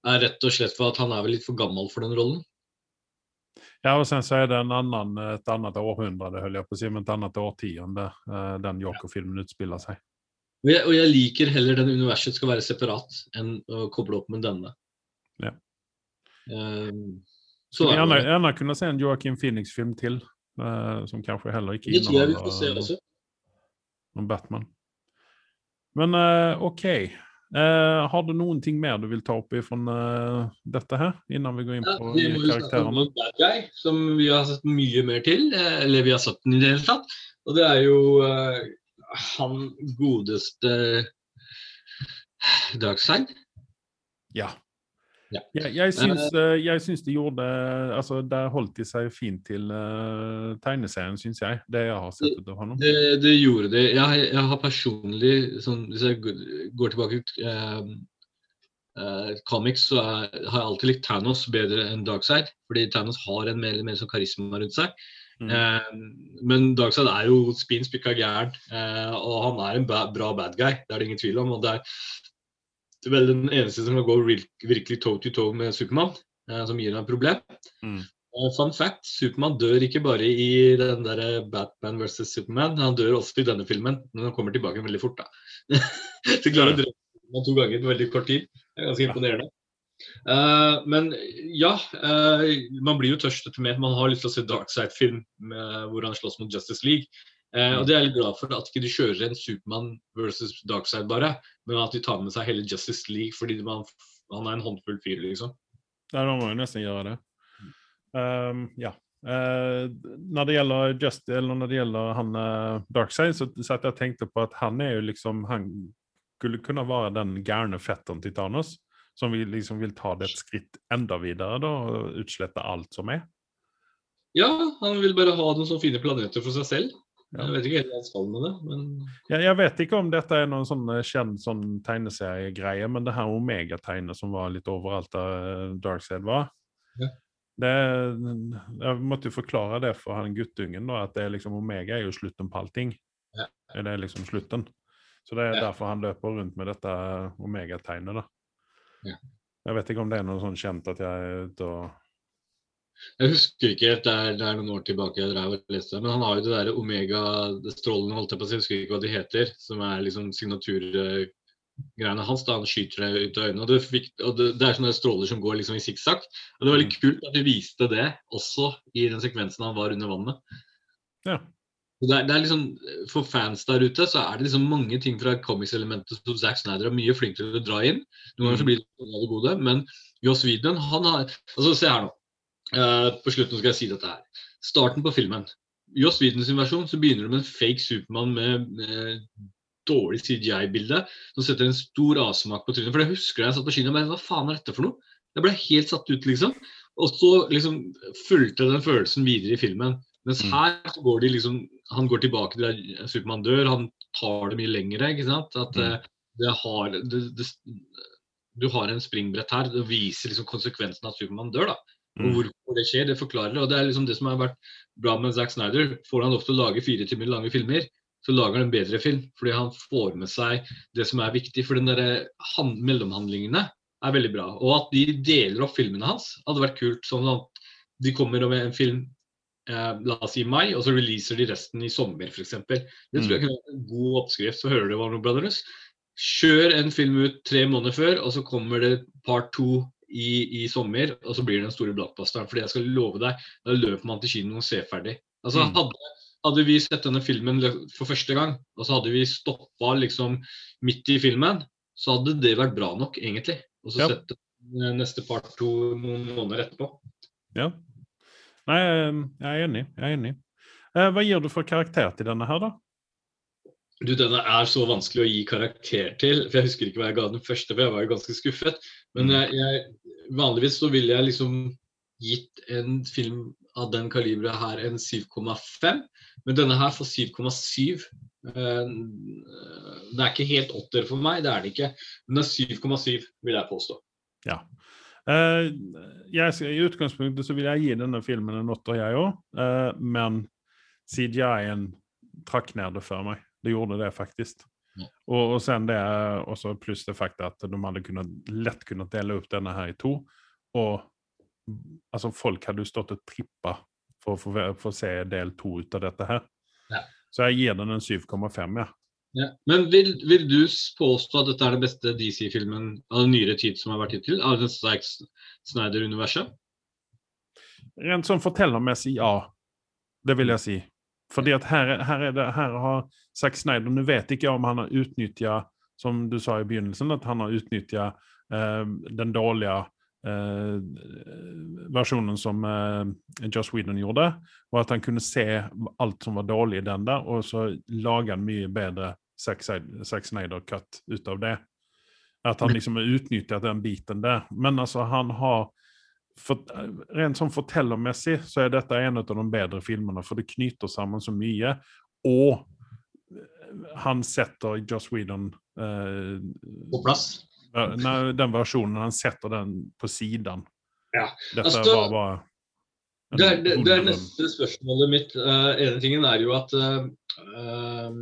er rett og slett for at han er vel litt for gammel for den rollen. Ja, och sen så är det en annan, ett annat århundrade höll jag på att säga, men ett annat årtionde eh, den Joker-filmen utspelar sig. Og jeg, og jeg liker heller den universet skal være separat, enn å koble opp med denne. Ja. Um, så er gjerne det. gärna kunna se en Joaquin Phoenix-film til, uh, som kanskje heller ikke Det tror jeg vi får se også. någon Batman. Men uh, okej. Eh, har du noen ting mer du vil ta opp ifrån uh, dette her, innan vi går in Ja, på vi karakterene? bad guy, som vi har sett mye mer til. eh, Eller vi har sett den i det hele tatt. Og det er jo uh, han godeste Darkside. Ja. Ja. Jeg, jeg, syns, eh, jeg syns de gjorde altså Der holdt de seg fint til uh, tegneserien, syns jeg. Det jeg har sett ut av ham. Det, det gjorde de. Jeg, jeg har personlig, sånn, hvis jeg går tilbake til uh, eh, comics, så er, har jeg alltid likt Thanos bedre enn Darkseid. Fordi Thanos har en mer eller mer sånn karisma rundt seg. Mm. Uh, men Darkseid er jo spin spikka gæren, uh, og han er en ba bra bad guy. Det er det ingen tvil om. og det er er vel den eneste som kan gå virkelig toe to toe med Supermann, eh, som gir ham et problem. Mm. Og fun fact, Supermann dør ikke bare i den der Batman versus Superman, han dør også i denne filmen, men han kommer tilbake veldig fort. da. Så klarer å drepe Superman to ganger på veldig kort tid. Det er ganske imponerende. Uh, men ja, uh, man blir jo tørst etter mer. Man har lyst til å se Darkside-film hvor han slåss mot Justice League. Eh, og det er jeg litt glad for at ikke du kjører en Supermann versus Darkside bare, men at de tar med seg hele Justice League fordi man, han er en håndfull fyr, liksom. Ja, da må jo nesten gjøre det. Um, ja. Uh, når det gjelder Justice, eller når det gjelder han uh, Darkside, så satt jeg og tenkte på at han er jo liksom Han skulle kunne være den gærne fetteren til Thanos, som vi liksom vil ta det et skritt enda videre da, og utslette alt som er. Ja, han vil bare ha noen sånne fine planeter for seg selv. Ja. Jeg vet ikke helt hva skal med det, men Ja, jeg vet ikke om dette er noen sånn eh, kjent sånn tegneseriegreie, men det her Omega-tegnet som var litt overalt der eh, Darkseid var Ja. det, Jeg måtte jo forklare det for han guttungen, da, at det liksom Omega er jo slutten på allting. Ja. Er liksom slutten? Så det er derfor han løper rundt med dette Omega-tegnet. da. Ja. Jeg vet ikke om det er noe sånn kjent at jeg er ute og jeg husker ikke helt. Det er, det er noen år tilbake jeg drev og leste. Men han har jo det der omega-strålene, holdt jeg på å si, jeg husker ikke hva de heter, som er liksom signaturgreiene hans. da Han skyter det ut av øynene. Og det, fikk, og det, det er sånne stråler som går liksom i sikksakk. Og det var veldig kult at de viste det også i den sekvensen han var under vannet. Ja. Det er, det er liksom, For fans der ute så er det liksom mange ting fra comics-elementet som Zack Snyder er mye flink til å dra inn. Noen ganger så blir det av det gode, men Joss Whedon han har altså Se her nå. Eh, på slutten skal jeg si dette her. Starten på filmen. Joss Whedon sin versjon så begynner det med en fake Supermann med, med dårlig CGI-bilde som setter en stor avsmak på trynet. For jeg husker da jeg satt på kino og bare Hva faen er dette for noe? Jeg ble helt satt ut, liksom. Og så liksom fulgte den følelsen videre i filmen. Mens Mm. her så går de liksom Han går tilbake til der Supermann dør. Han tar det mye lengre. ikke sant? At Mm. eh, det har det, det, Du har en springbrett her. Det viser liksom konsekvensen av at Supermann dør. da. Mm. hvorfor det skjer, det forklarer det. Og det er liksom det som har vært bra med Zack Snyder. Får han ofte lage fire timer lange filmer, så lager han en bedre film. Fordi han får med seg det som er viktig. For den der mellomhandlingene er veldig bra. Og at de deler opp filmene hans, hadde vært kult. Sånn at de kommer med en film eh, la oss si i mai, og så releaser de resten i sommer f.eks. Det tror jeg kunne vært en god oppskrift. Så hører du Warner Brothers. Kjør en film ut tre måneder før, og så kommer det part to i, i sommer, og så blir det den store blockbusteren. Fordi jeg skal love deg, da løper man til kino og ser ferdig. Altså, Mm. hadde, hadde vi sett denne filmen for første gang, og så hadde vi stoppa liksom midt i filmen, så hadde det vært bra nok, egentlig. Og så Ja. sett eh, neste part to noen måneder etterpå. Ja. Nei, eh, jeg er enig. Jeg er enig. Eh, hva gir du for karakter til denne her, da? Du, denne er så vanskelig å gi karakter til. for Jeg husker ikke hva jeg ga den første, for jeg var jo ganske skuffet. Men Mm. jeg, jeg, vanligvis så ville jeg liksom gitt en film av den kaliberet her en 7,5. Men denne her får 7,7. Eh, Det er ikke helt åtter for meg, det er det ikke. Men det er 7,7, vil jeg påstå. Eh, jeg, I utgangspunktet så vil jeg gi denne filmen en åtter, jeg òg. Uh, men CGI-en trakk ned det for meg. Det gjorde det faktisk. Ja. Og, og sen det, også pluss det faktum at de hadde kunnet, lett kunnet dele opp denne her i to. Og altså, folk hadde jo stått og trippa for å få, få se del to ut av dette her. Ja. Så jeg gir den en 7,5, ja. Ja. Men vil, vil du påstå at dette er den beste DC-filmen av nyere tid som har vært hittil? Av den Zack Snyder-universet? Rent sånn fortellermessig, ja. Det vil jeg si. Fordi at her, er- her, er det, her har Zack Snyder Nå vet ikke om han har utnytta, som du sa i begynnelsen, at han har utnytta eh, den dårlige eh, versjonen som eh, Joss Whedon gjorde, og at han kunne se alt som var dårlig i den der, og så lage en mye bedre Zack Snyder-cut ut av det. At han liksom har utnyttet den biten der. Men altså, han har for, Rent sånn fortellermessig så er dette en av de bedre filmene, for det knyter sammen så mye. Og han setter Joss Whedon eh, På plass? nei, Den versjonen, han setter den på siden. Ja, Dette altså, var bare Det er, det, det er neste spørsmålet mitt. Uh, en tingen er jo at uh, um,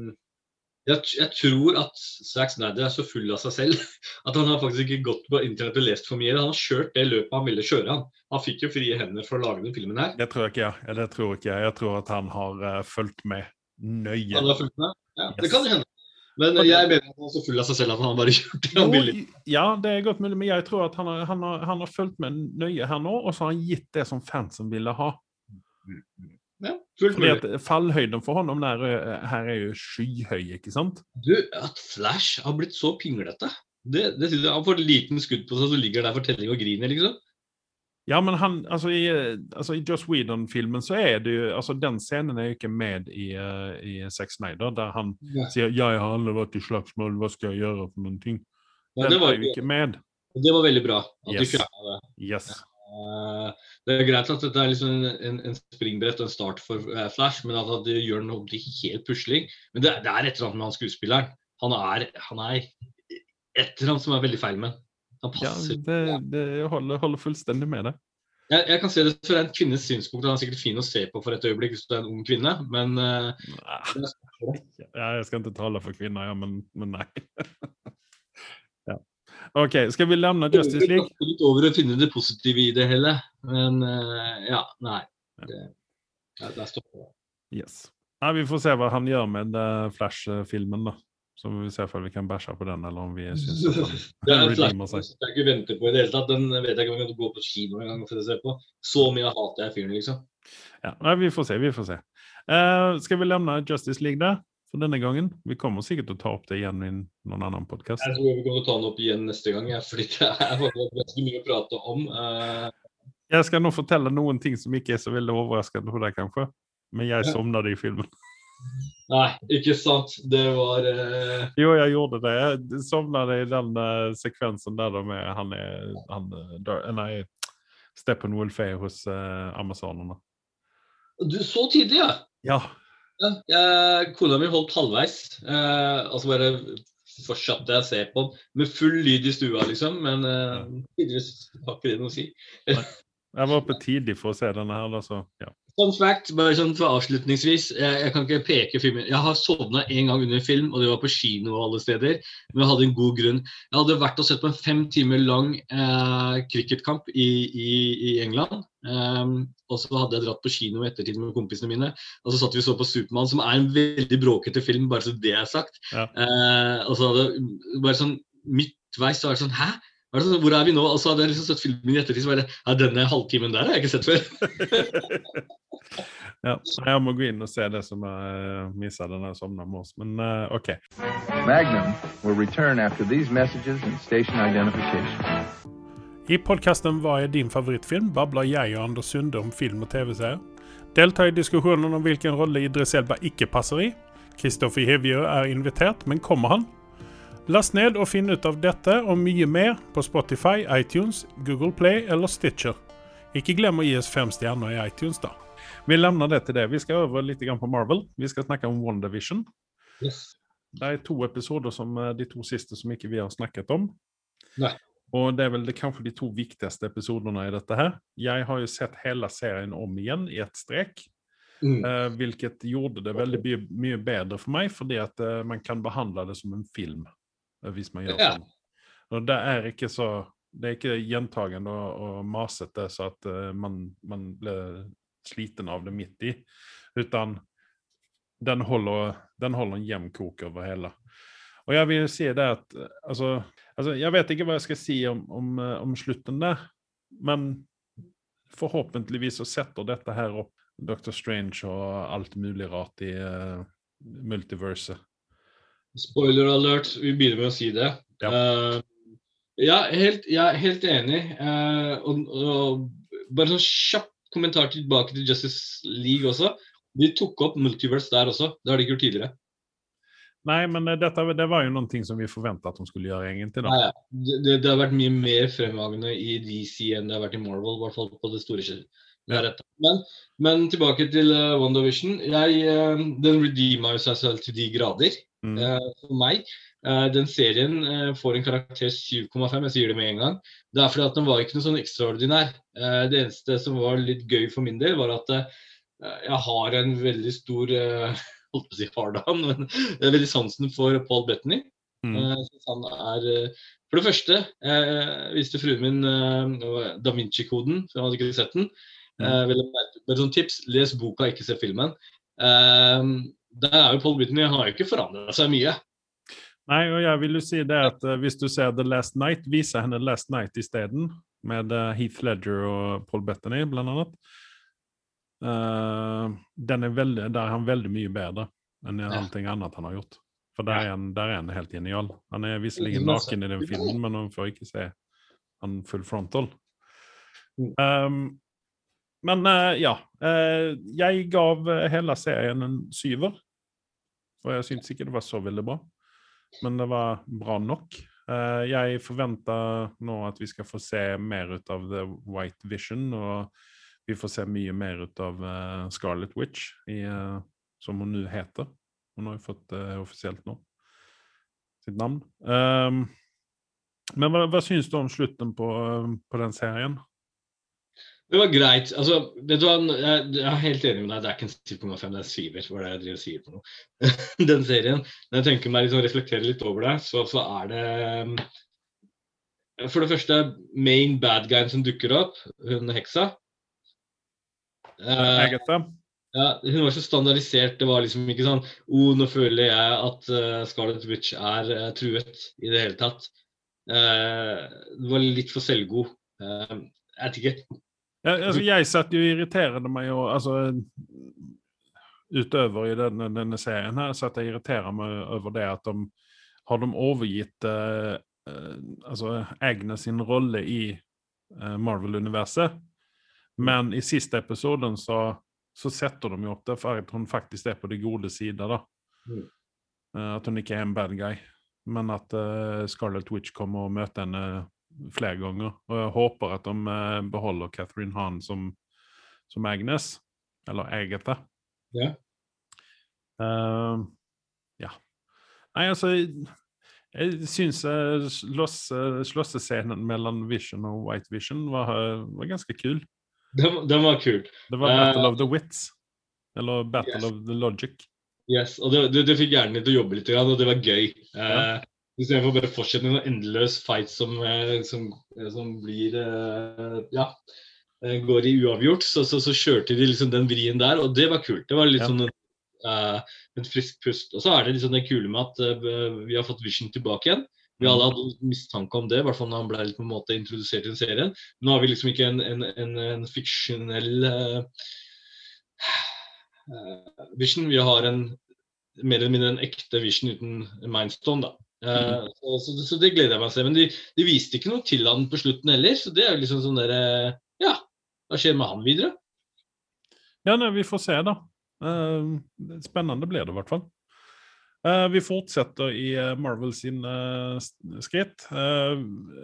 jeg, jeg tror at Zack Snyder er så full av seg selv at han har faktisk ikke gått på internett og lest for mye. Han har kjørt det løpet han ville kjøre. Han Han fikk jo frie hender for å lage den filmen her. Det tror jeg ikke. Ja, det tror ikke jeg. Jeg tror at han har uh, fulgt med nøye. Han har fulgt med. Ja, Det kan hende. Men eh, jeg mener han er så full av seg selv at han bare kjørte det han ville. Ja, det er godt mulig, men jeg tror at han har, han har, han har fulgt med nøye her nå, og så har han gitt det som fansen ville ha. Ja, Fordi at Fallhøyden for hånd om det her er jo skyhøy, ikke sant? Du, at Flash har blitt så pinglete. Det, det synes jeg, Han får et liten skudd på seg, så ligger der for telling og griner, liksom. Ja, men han, altså i, eh, altså i Joss Whedon-filmen så er det jo altså Den scenen er jo ikke med i, uh, i Sex Snyder, der han Ja. sier 'Jeg har aldri vært i slagsmål, hva skal jeg gjøre for noen ting?' Ja, Den det, var, er jo ikke med. det var veldig bra. at Yes. du det. Yes. Eh, det er greit at dette er liksom en, en, springbrett og en start for eh, Flash, men at det gjør noe til helt pusling. Men det, det er et eller annet med han skuespilleren. Han er, han er et eller annet som er veldig feil med han. Passer. Ja, det, det holder, holder fullstendig med det. Jeg, jeg kan se det fra en kvinnes synspunkt. Han er sikkert fin å se på for et øyeblikk hvis du er en ung kvinne, men uh. Ja, jeg skal ikke tale for kvinner, ja, men, men nei. ja. OK, skal vi levne Justice League? Jeg litt over å finne det positive i det hele. Men eh, ja, nei. Det, ja, der stopper det. Yes. Ja, vi får se hva han gjør med eh, Flash-filmen, da. Så vi se om vi kan bæsje på den, eller om vi syns at han, Det en redeemer seg. jeg ikke venter på i det hele tatt. Den vet jeg ikke om jeg kan gå på kino en gang for å se på. Så mye hater jeg fyren, liksom. Ja, nei, vi får se, vi får se. Uh, skal vi levne Justice League der for denne gangen? Vi kommer sikkert til å ta opp det igjen i noen annen podkast. Jeg tror vi kommer til å ta den opp igjen neste gang, ja, fordi det er ganske mye å prate om. Uh... Jeg skal nå fortelle noen ting som ikke er så veldig overraskende for deg, kanskje. Men jeg sovnet i filmen. Nei, ikke sant. Det var uh... Jo, jeg gjorde det. Jeg sovnet i den uh, sekvensen der de er Han er han, Nei, Steppenwolf er hos amazonene. Du, så tidlig, ja? Ja. Ja kona mi holdt halvveis. Eh, altså bare fortsatte jeg å se på den med full lyd i stua, liksom. Men eh, tydeligvis har ikke det noe å si. jeg var oppe tidlig for å se denne her, da, så ja. Fun fact, bare sånn for avslutningsvis. Jeg, jeg, kan ikke peke filmen. Jeg har sovna en gang under en film, og det var på kino og alle steder. Men jeg hadde en god grunn. Jeg hadde vært og sett på en fem timer lang eh, cricketkamp i, i, i England. Um, og så hadde jeg dratt på kino i ettertid med kompisene mine. Og så satt vi og så på Supermann, som er en veldig bråkete film, bare så det er sagt. Ja. Uh, og så hadde bare sånn midtveis så var det sånn Hæ? Hvor er vi nå? Og så hadde jeg liksom sett filmen i ettertid, så var det ja, denne halvtimen der har jeg ikke sett før. ja, jeg må gå inn og se det som jeg mista missa da jeg sovna med oss, men uh, OK. Magnum will return after these messages and station identification. I podkasten Hva er din favorittfilm? babler jeg og Anders Sunde om film og TV-serier. Delta i diskusjonen om hvilken rolle Idris Elba ikke passer i. Kristoffer Hivjø er invitert, men kommer han? Last ned og finn ut av dette og mye mer på Spotify, iTunes, Google Play eller Stitcher. Ikke glem å gi oss fem stjerner i iTunes, da. Vi lemner det til det. Vi skal over litt på Marvel. Vi skal snakke om WandaVision. Yes. Det er to episoder som eh, de to siste som ikke vi har snakket om. Nei. Og det er vel det, kanskje de to viktigste episodene i dette her. Jeg har jo sett hele serien om igjen i ett strek. Mm. Uh, hvilket gjorde det veldig mye, mye bedre for meg, fordi at uh, man kan behandle det som en film. Uh, hvis man gjør sånn. Og det er ikke så det er ikke gjentagende og, og masete så at man, man, blir sliten av det midt i. Utan den holder, den holder en jevn kok over hele. Og jeg vil si det at altså, altså, Jeg vet ikke hva jeg skal si om, om, eh, om slutten der, men forhåpentligvis så setter dette her opp Dr. Strange og alt mulig rart i uh, multiverset. Spoiler alert, vi begynner med å si det. Ja. Uh, ja, helt, jeg er helt enig. Uh, og, og, bare sånn kjapp kommentar tilbake til Justice League også. De tok opp multiverse der også. Det har de ikke gjort tidligere. Nei, men eh, dette, det var jo noen ting som vi forventa at de skulle gjøre, egentlig. da. Nei, ja. Det, det, har vært mye mer fremvagende i DC enn det har vært i Marvel, i hvert fall på det store skillet. Men, men, tilbake til uh, WandaVision. Jeg, uh, den redeemer seg selv til de grader. Mm. Uh, for meg. Uh, den serien uh, får en karakter 7,5. Jeg sier det med en gang. Det er fordi at den var ikke noe sånn ekstraordinær. det eneste som var litt gøy for min del, var at jeg har en veldig stor holdt på å si hardam, men det er veldig sansen for Paul Bettany. Mm. han er For det første jeg viste fruen min Da Vinci-koden, for jeg hadde ikke sett den. Mm. Bare sånn tips, les boka, ikke se filmen. Der er jo Paul Whitney har jo ikke forandra seg mye. Nei, og jeg vil jo si det at uh, hvis du ser The Last Night, viser henne Last Night isteden. Med uh, Heath Ledger og Paul Bettany, blant annet. Uh, den er veldig, der er han veldig mye bedre enn ja. allting annet han har gjort. For der er, han, der er han helt genial. Han er visserlig naken i den filmen, men man får ikke se han full frontal. Um, men uh, ja. Uh, jeg gav hele serien en syver. Og jeg syntes ikke det var så veldig bra, men det var bra nok. Uh, jeg forventer nå at vi skal få se mer ut av The White Vision, og vi får se mye mer ut av uh, Scarlet Witch, i, uh, som hun nå heter. Hun har jo fått uh, offisielt nå sitt navn. Um, men hva, hva syns du om slutten på, på den serien? Det var greit. altså, vet du hva, Jeg, er helt enig med deg. Det er ikke en 7,5, det er syver. Hva er det jeg driver og sier for noe? Den serien. Når jeg tenker meg liksom, reflektere litt over det, så, så er det um, For det første, main bad guyen som dukker opp, hun heksa. Uh, ja, hun var så standardisert. Det var liksom ikke sånn oh, nå føler jeg at uh, Scarlett Witch er uh, truet i det hele tatt. Uh, det var litt for selvgod. Jeg vet ikke. Ja, altså, jeg satt jo irriterende meg og altså utover i denne, denne serien her, så at jeg irriterer meg over det at de har de overgitt uh, uh, altså Agnes sin rolle i uh, Marvel-universet. Men i siste episoden så, så setter de jo opp det for at hun faktisk er på de gode sider. da. Mm. At hun ikke er en bad guy. Men at Scarlett Witch kommer og møter henne flere ganger. Og jeg håper at de eh, beholder Catherine Hahn som, som Agnes. Eller Agatha. Ja. Uh, ja. Nei, altså Jeg, syns uh, slåssescenen mellom Vision og White Vision var, var ganske kul. Den, den var kul. Det var Battle Battle of the Wits. Eller Battle yes. of the Logic. Yes, og det, det, det fikk hjernen min til å jobbe litt, og det var gøy. Ja. Istedenfor bare å fortsette med noen endeløs fight som, eh, som, eh, som blir eh, Ja, går i uavgjort, så, så, så kjørte de liksom den vrien der, og det var kult. Det var litt Ja. sånn Uh, en frisk pust. Og så er det liksom det kule med at uh, vi har fått Vision tilbake igjen. Vi alle hadde mistanke om det, i hvert fall når han ble litt på en måte introdusert i serien. Nå har vi liksom ikke en, en, en, en fiksjonell eh, Vision. Vi har en mer eller mindre en ekte Vision uten Mindstone, da. Eh, så, så, så det gleder jeg meg til. Men de, de viste ikke noe til han på slutten heller, så det er jo liksom sånn derre Ja, hva skjer med han videre? Ja, nei, vi får se, da. Uh, spennende blir det i hvert fall. Uh, vi fortsetter i eh, Marvel sin eh, skritt, eh,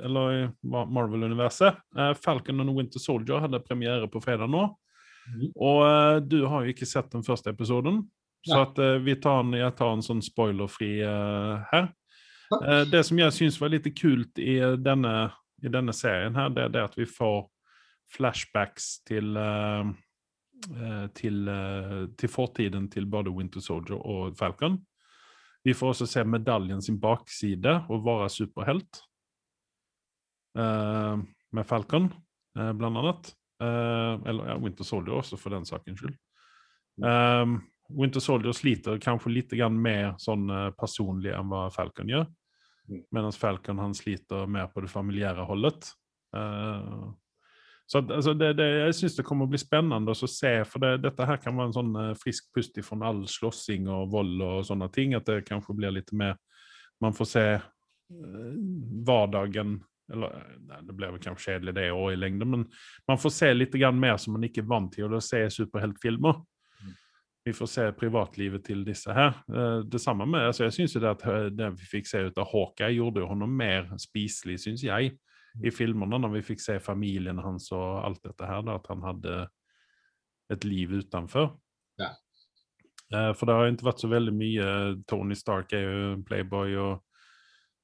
eller i Marvel-universet. Eh, Falcon and Winter Soldier hadde premiere på fredag nå. Mm. Og eh, du har jo ikke sett den første episoden, så at, eh, vi tar en, jeg tar en sånn spoilerfri eh, her. Eh, det som jeg syns var litt kult i denne, i denne serien, her, det er det at vi får flashbacks til eh, eh, til, til fortiden til både Winter Soldier og Falcon. Vi får også se medaljen sin bakside og være superhelt. Med Falcon, blant annet. Eller ja, Winter Soldier også, for den sakens skyld. Winter Soldier sliter kanskje litt mer sånn personlig enn hva Falcon gjør. Mens Falcon han sliter mer på det familiære holdet. Uh, så altså, det, det, jeg syns det kommer å bli spennende å se, for det, dette her kan være en sånn eh, frisk pust fra all slåssing og vold og sånne ting. At det kanskje blir litt mer Man får se uh, hverdagen eller nei, Det blir kanskje kjedelig det òg i lengden, men man får se litt mer som man ikke er vant til å se i superheltfilmer. Mm. Vi får se privatlivet til disse her. Eh, Det samme med, altså Jeg syns det at eh, det vi fikk se ut av Hawkeye, gjorde jo honom mer spiselig, syns jeg i filmene, når vi fikk se familien hans og alt dette her, da, at han hadde et liv utenfor. Ja. Eh, for det har jo ikke vært så veldig mye Tony Stark er jo en playboy, og,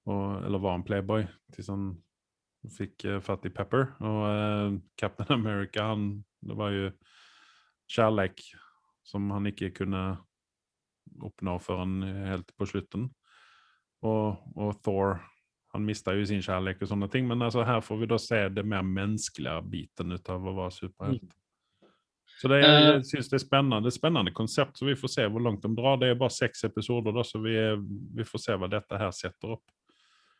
og, eller var en playboy, til han fikk eh, fatt i Pepper. Og uh, Captain America, han, det var jo kjærleik som han ikke kunne oppnå før han helt på slutten. Og, og Thor han mista jo sin kjærlighet og sånne ting, men altså her får vi da se det mer menneskelige biten ut av å være superhelt. Så det, jeg, jeg synes det er spennende. Det spennende konsept, så vi får se hvor langt de drar. Det er bare seks episoder, da, så vi, vi får se hva dette her setter opp.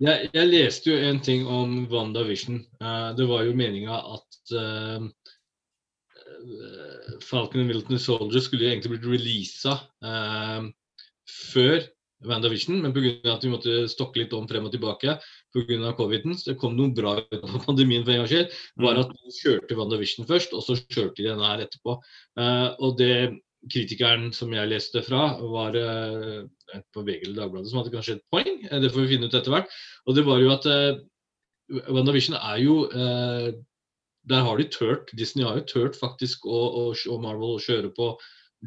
Jeg, jeg leste jo en ting om WandaVision. Uh, det var jo meninga at eh, eh, Falcon and Wilton Soldier skulle egentlig blitt releasa uh, før WandaVision, men pga. at vi måtte stokke litt om frem og tilbake pga. coviden, så det kom noe bra ut av pandemien for en gangs skyld, var at de kjørte WandaVision først, og så kjørte de denne her etterpå. Eh, og det kritikeren som jeg leste fra, var eh, på VG eller Dagbladet som hadde kanskje et poeng. eh, Det får vi finne ut etter hvert. Og det var jo at uh, WandaVision er jo eh, Der har de tørt, Disney har jo tørt faktisk å, å, og Marvel å kjøre på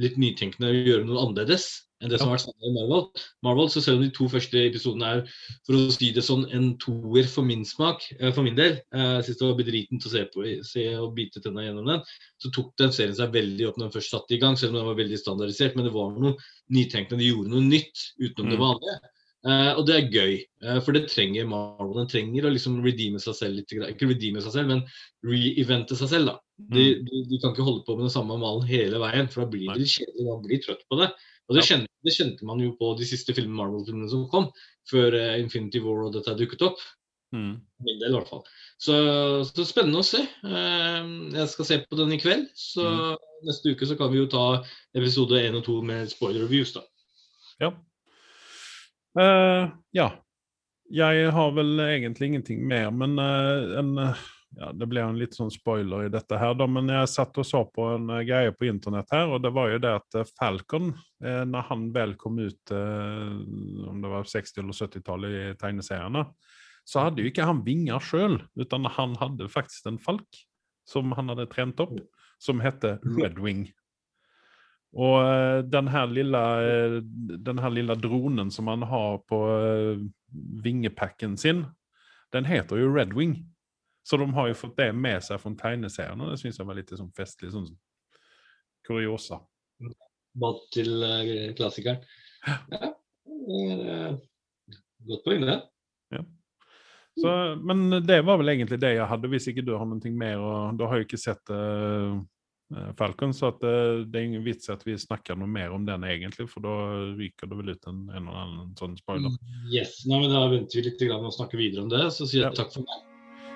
litt nytenkende og gjøre noe annerledes enn det som har vært standard i Marvel. Marvel, så Selv om de to første episodene er for å si det sånn, en toer for min smak, eh, for min del eh, Jeg synes det var bedriten til å se på se og bite tenna gjennom den. Så tok den serien seg veldig opp når den først satte i gang, selv om den var veldig standardisert. Men det var noe nytenkende, de gjorde noe nytt utenom det Mm. vanlige. Eh, og det er gøy, uh, for det trenger Marvel. Den trenger å liksom redeeme seg selv litt. Ikke redeeme seg selv, men re-evente seg selv. da. De, de, de kan ikke holde på med den samme malen hele veien, for da blir de det litt kjedelig. Man blir trøtt på det. Og det, Ja. kjente, det kjente man jo på de siste filmene Marvel-filmene som kom, før uh, Infinity War og dette dukket opp. Mm. Min del, i hvert fall. Så, så spennende å se. Jeg skal se på den i kveld. Så neste uke så kan vi jo ta episode én og to med spoiler reviews, da. Ja. Eh, ja. Jeg har vel egentlig ingenting mer, men uh, en uh, ja, Det ble en litt sånn spoiler i dette her, da, men jeg satt og så på en greie på internett her, og det var jo det at Falcon, når han vel kom ut, om det var 60- eller 70-tallet i tegneseriene, så hadde jo ikke han vinger sjøl, utan han hadde faktisk en falk som han hadde trent opp, som heter Red Wing. Og eh, den her lille, eh, den her lille dronen som han har på eh, vingepacken sin, den heter jo Red Wing. Så de har jo fått det med seg fra tegneserien, og det syns jeg var litt sånn festlig. sånn kuriosa. Mat til klassikeren. Ja. Godt poeng, det. Så, men det var vel egentlig det jeg hadde, hvis ikke du har noe mer. og Da har jeg ikke sett eh, eh, Falcon, så at, det, det er ingen vits at vi snakker noe mer om den, egentlig, for da ryker det vel ut en, en eller annen sånn spoiler. Yes, Nei, men Da venter vi litt å snakke videre om det. Så sier jeg Ja. takk for meg.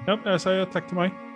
Ja, jeg sier takk til meg.